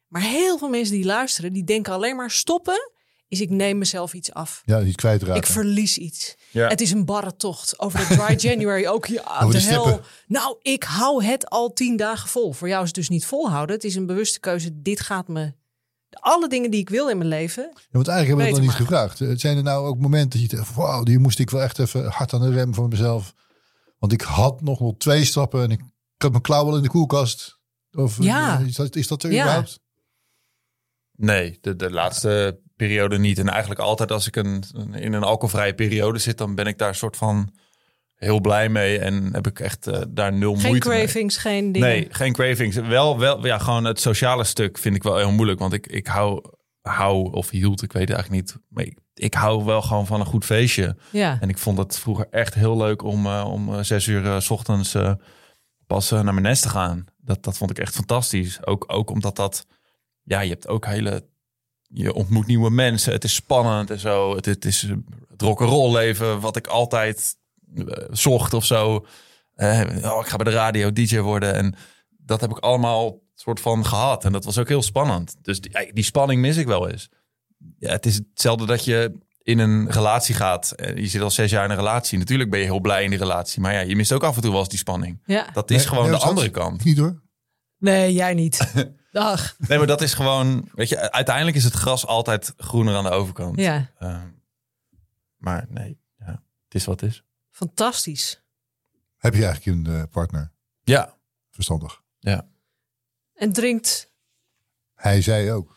Maar heel veel mensen die luisteren, die denken alleen maar stoppen. Is ik neem mezelf iets af. Ja, niet kwijtraken. Ik verlies iets. Ja. Het is een barre tocht. Over de dry January ook. Ja, Over de de hel. Nou, ik hou het al tien dagen vol. Voor jou is het dus niet volhouden. Het is een bewuste keuze. Dit gaat me... Alle dingen die ik wil in mijn leven. Ja, want eigenlijk hebben we dat nog niet gevraagd. Het zijn er nou ook momenten dat je denkt, wauw, die moest ik wel echt even hard aan de rem voor mezelf. Want ik had nog wel twee stappen en ik, ik had mijn klauw wel in de koelkast. Of Ja. eh, is dat, is dat er Ja. überhaupt? Nee, de, de laatste periode niet. En eigenlijk altijd als ik een, in een alcoholvrije periode zit, dan ben ik daar een soort van heel blij mee. En heb ik echt eh, daar nul Geen moeite mee. cravings, geen dingen. Nee, geen cravings. Wel, wel, ja, gewoon het sociale stuk vind ik wel heel moeilijk. Want ik, ik hou, hou, of hield, ik weet het eigenlijk niet. Maar ik, ik hou wel gewoon van een goed feestje. Ja. En ik vond het vroeger echt heel leuk om, eh, om zes uur s ochtends eh, pas eh, naar mijn nest te gaan. Dat, dat vond ik echt fantastisch. Ook, ook omdat dat, ja, je hebt ook hele, je ontmoet nieuwe mensen. Het is spannend en zo. Het, het is het rock'n'roll leven wat ik altijd eh, zocht of zo. Eh, oh, ik ga bij de radio DJ worden. En dat heb ik allemaal soort van gehad. En dat was ook heel spannend. Dus die, die spanning mis ik wel eens. Ja, het is hetzelfde dat je in een relatie gaat. Eh, Je zit al zes jaar in een relatie. Natuurlijk ben je heel blij in die relatie. Maar ja, je mist ook af en toe wel eens die spanning. ja. Dat is Nee, gewoon nee, de andere kant. Niet hoor. Nee, jij niet. Dag. Nee, maar dat is gewoon... Weet je, uiteindelijk is het gras altijd groener aan de overkant. Ja, Eh, maar nee, ja, het is wat het is. fantastisch. Heb je eigenlijk een eh, partner? Ja, Verstandig. ja. En drinkt. Hij zei ook.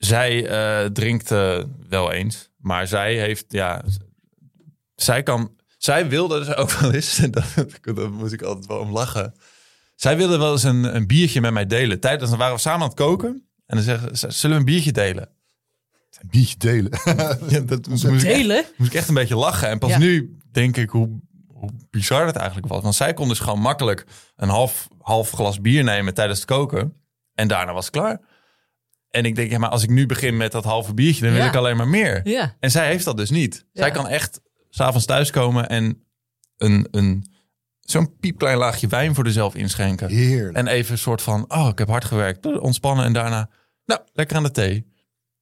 Zij eh, drinkt eh, wel eens, maar zij heeft, ja, zij kan, zij wilde dus ook wel eens, dat, daar moet ik altijd wel om lachen. Zij wilde wel eens een, een biertje met mij delen. Tijdens dan waren we samen aan het koken en dan zeggen ze, zullen we een biertje delen? Een biertje delen. Ja, dat moest, moest, ik echt, Delen? moest ik echt een beetje lachen. En pas Ja. nu denk ik hoe, hoe bizar dat eigenlijk was. Want zij kon dus gewoon makkelijk een half, half glas bier nemen tijdens het koken. En daarna was het klaar. En ik denk, ja, maar als ik nu begin met dat halve biertje, dan wil Ja. ik alleen maar meer. Ja. En zij heeft dat dus niet. Zij Ja. kan echt s'avonds thuiskomen en een, een, zo'n piepklein laagje wijn voor zichzelf inschenken. Heerlijk. En even een soort van, oh, ik heb hard gewerkt. Ontspannen en daarna, nou, lekker aan de thee.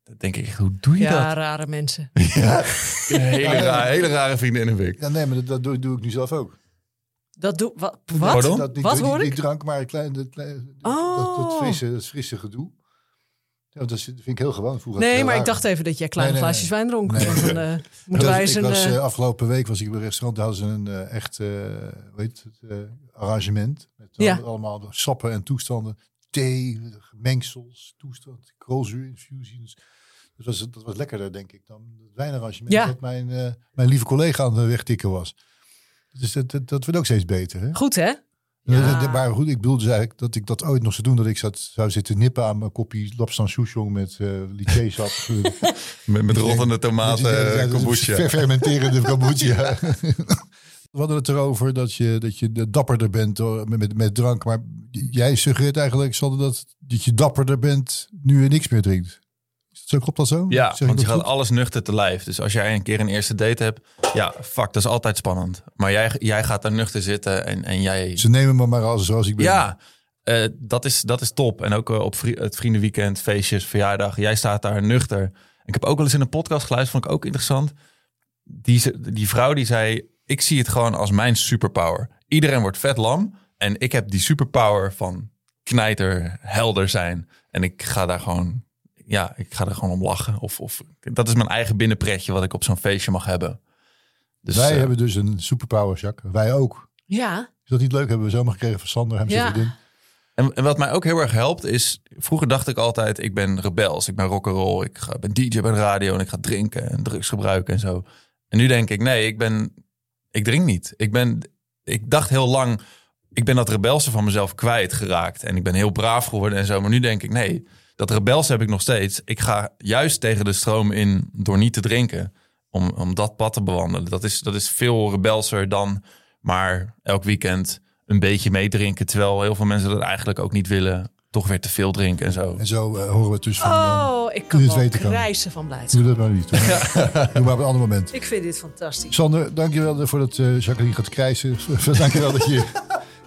Dan denk ik, hoe doe je Ja, dat? rare mensen. Ja. Een hele, rare, hele rare vriendin heb ik. ja, nee, maar dat, dat doe, doe ik nu zelf ook. Dat doe wat? Wat? Pardon? Dat, niet, Wat niet, hoor niet ik? drank, maar een klein, dat, klein- Oh. dat, dat, frisse, dat frisse gedoe. Ja, dat vind ik heel gewoon. Vroeger Nee, maar ik dacht even dat jij kleine Nee, nee, glaasjes nee. wijn dronk. Dan, eh, moeten wij was, een... eh, eh, afgelopen week was ik bij een restaurant. Daar hadden ze een echt weet het, arrangement. Met Ja. al- allemaal sappen en toestanden. Thee, mengsels, toestand, koolzuurinfusions. Dat was, dat was lekkerder, denk ik, dan het wijnarrangement Ja. dat mijn, mijn lieve collega aan de wegtikken was. Dus dat, dat, dat wordt ook steeds beter. Hè? Goed, hè? Ja. Ja. Maar goed, ik bedoel dus eigenlijk dat ik dat ooit nog zou doen. Dat ik zat, zou zitten nippen aan mijn kopje Lapsan Souchong met eh lyceesap. Met, met rottende tomaten, kombucha. ver- Fermenterende kombucha. We hadden het erover dat je, dat je de dapperder bent met, met drank. Maar jij suggereert eigenlijk, Sander, dat, dat je dapperder bent nu je niks meer drinkt. Zo, klopt dat zo? Ja, Zeg want je gaat alles nuchter te lijf. Dus als jij een keer een eerste date hebt, ja, fuck, dat is altijd spannend. Maar jij, jij gaat daar nuchter zitten en, en jij... Ze nemen me maar als, zoals ik ben. Ja, eh, dat, is, dat is top. En ook eh, op vri- het vriendenweekend, feestjes, verjaardag. Jij staat daar nuchter. Ik heb ook wel eens in een podcast geluisterd, vond ik ook interessant. Die, die vrouw die zei, ik zie het gewoon als mijn superpower. Iedereen wordt vet lam. En ik heb die superpower van knijter, helder zijn. En ik ga daar gewoon, ja, ik ga er gewoon om lachen. Of, of dat is mijn eigen binnenpretje wat ik op zo'n feestje mag hebben. Dus, Wij eh, hebben dus een superpower, Jacques. Wij ook. Ja. Is dat niet leuk? Hebben we zomaar gekregen van Sander, hem Ja. En, en wat mij ook heel erg helpt is, vroeger dacht ik altijd, ik ben rebels, ik ben rock'n'roll, ik ga, ben DJ bij de radio en ik ga drinken en drugs gebruiken en zo. En nu denk ik, nee, ik ben, ik drink niet. Ik ben, ik dacht heel lang, ik ben dat rebelse van mezelf kwijtgeraakt en ik ben heel braaf geworden en zo. Maar nu denk ik, nee, dat rebels heb ik nog steeds. Ik ga juist tegen de stroom in door niet te drinken, om, om dat pad te bewandelen. Dat is, dat is veel rebelser dan maar elk weekend een beetje meedrinken. Terwijl heel veel mensen dat eigenlijk ook niet willen. Toch weer te veel drinken en zo. En zo eh, horen we het dus van... Oh, ik kan het wel weten kan. van blijdschap. doe dat maar niet. Doe maar, doe maar op een ander moment. Ik vind dit fantastisch. Sander, dankjewel voor dat eh, Jacqueline gaat krijsen. dankjewel dat je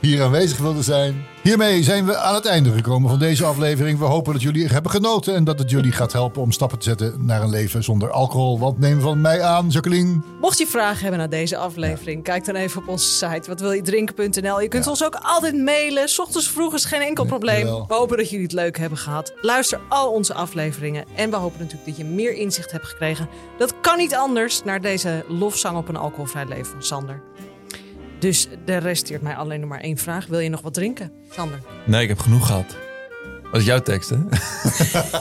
hier aanwezig wilde zijn. Hiermee zijn we aan het einde gekomen van deze aflevering. We hopen dat jullie hebben genoten en dat het jullie gaat helpen om stappen te zetten naar een leven zonder alcohol. Want neem van mij aan, Jacqueline. Mocht je vragen hebben naar deze aflevering, kijk dan even op onze site watwiljedrinken.nl. Je kunt ons ook altijd mailen. 's ochtends vroeg is geen enkel probleem. We hopen dat jullie het leuk hebben gehad. Luister al onze afleveringen. En we hopen natuurlijk dat je meer inzicht hebt gekregen. Dat kan niet anders naar deze lofzang op een alcoholvrij leven van Sander. Dus er resteert mij alleen nog maar één vraag. Wil je nog wat drinken, Sander? Nee, ik heb genoeg gehad. Dat is jouw tekst, hè?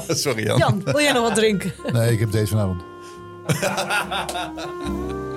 Sorry, Jan. Jan, wil jij nog wat drinken? Nee, ik heb deze vanavond.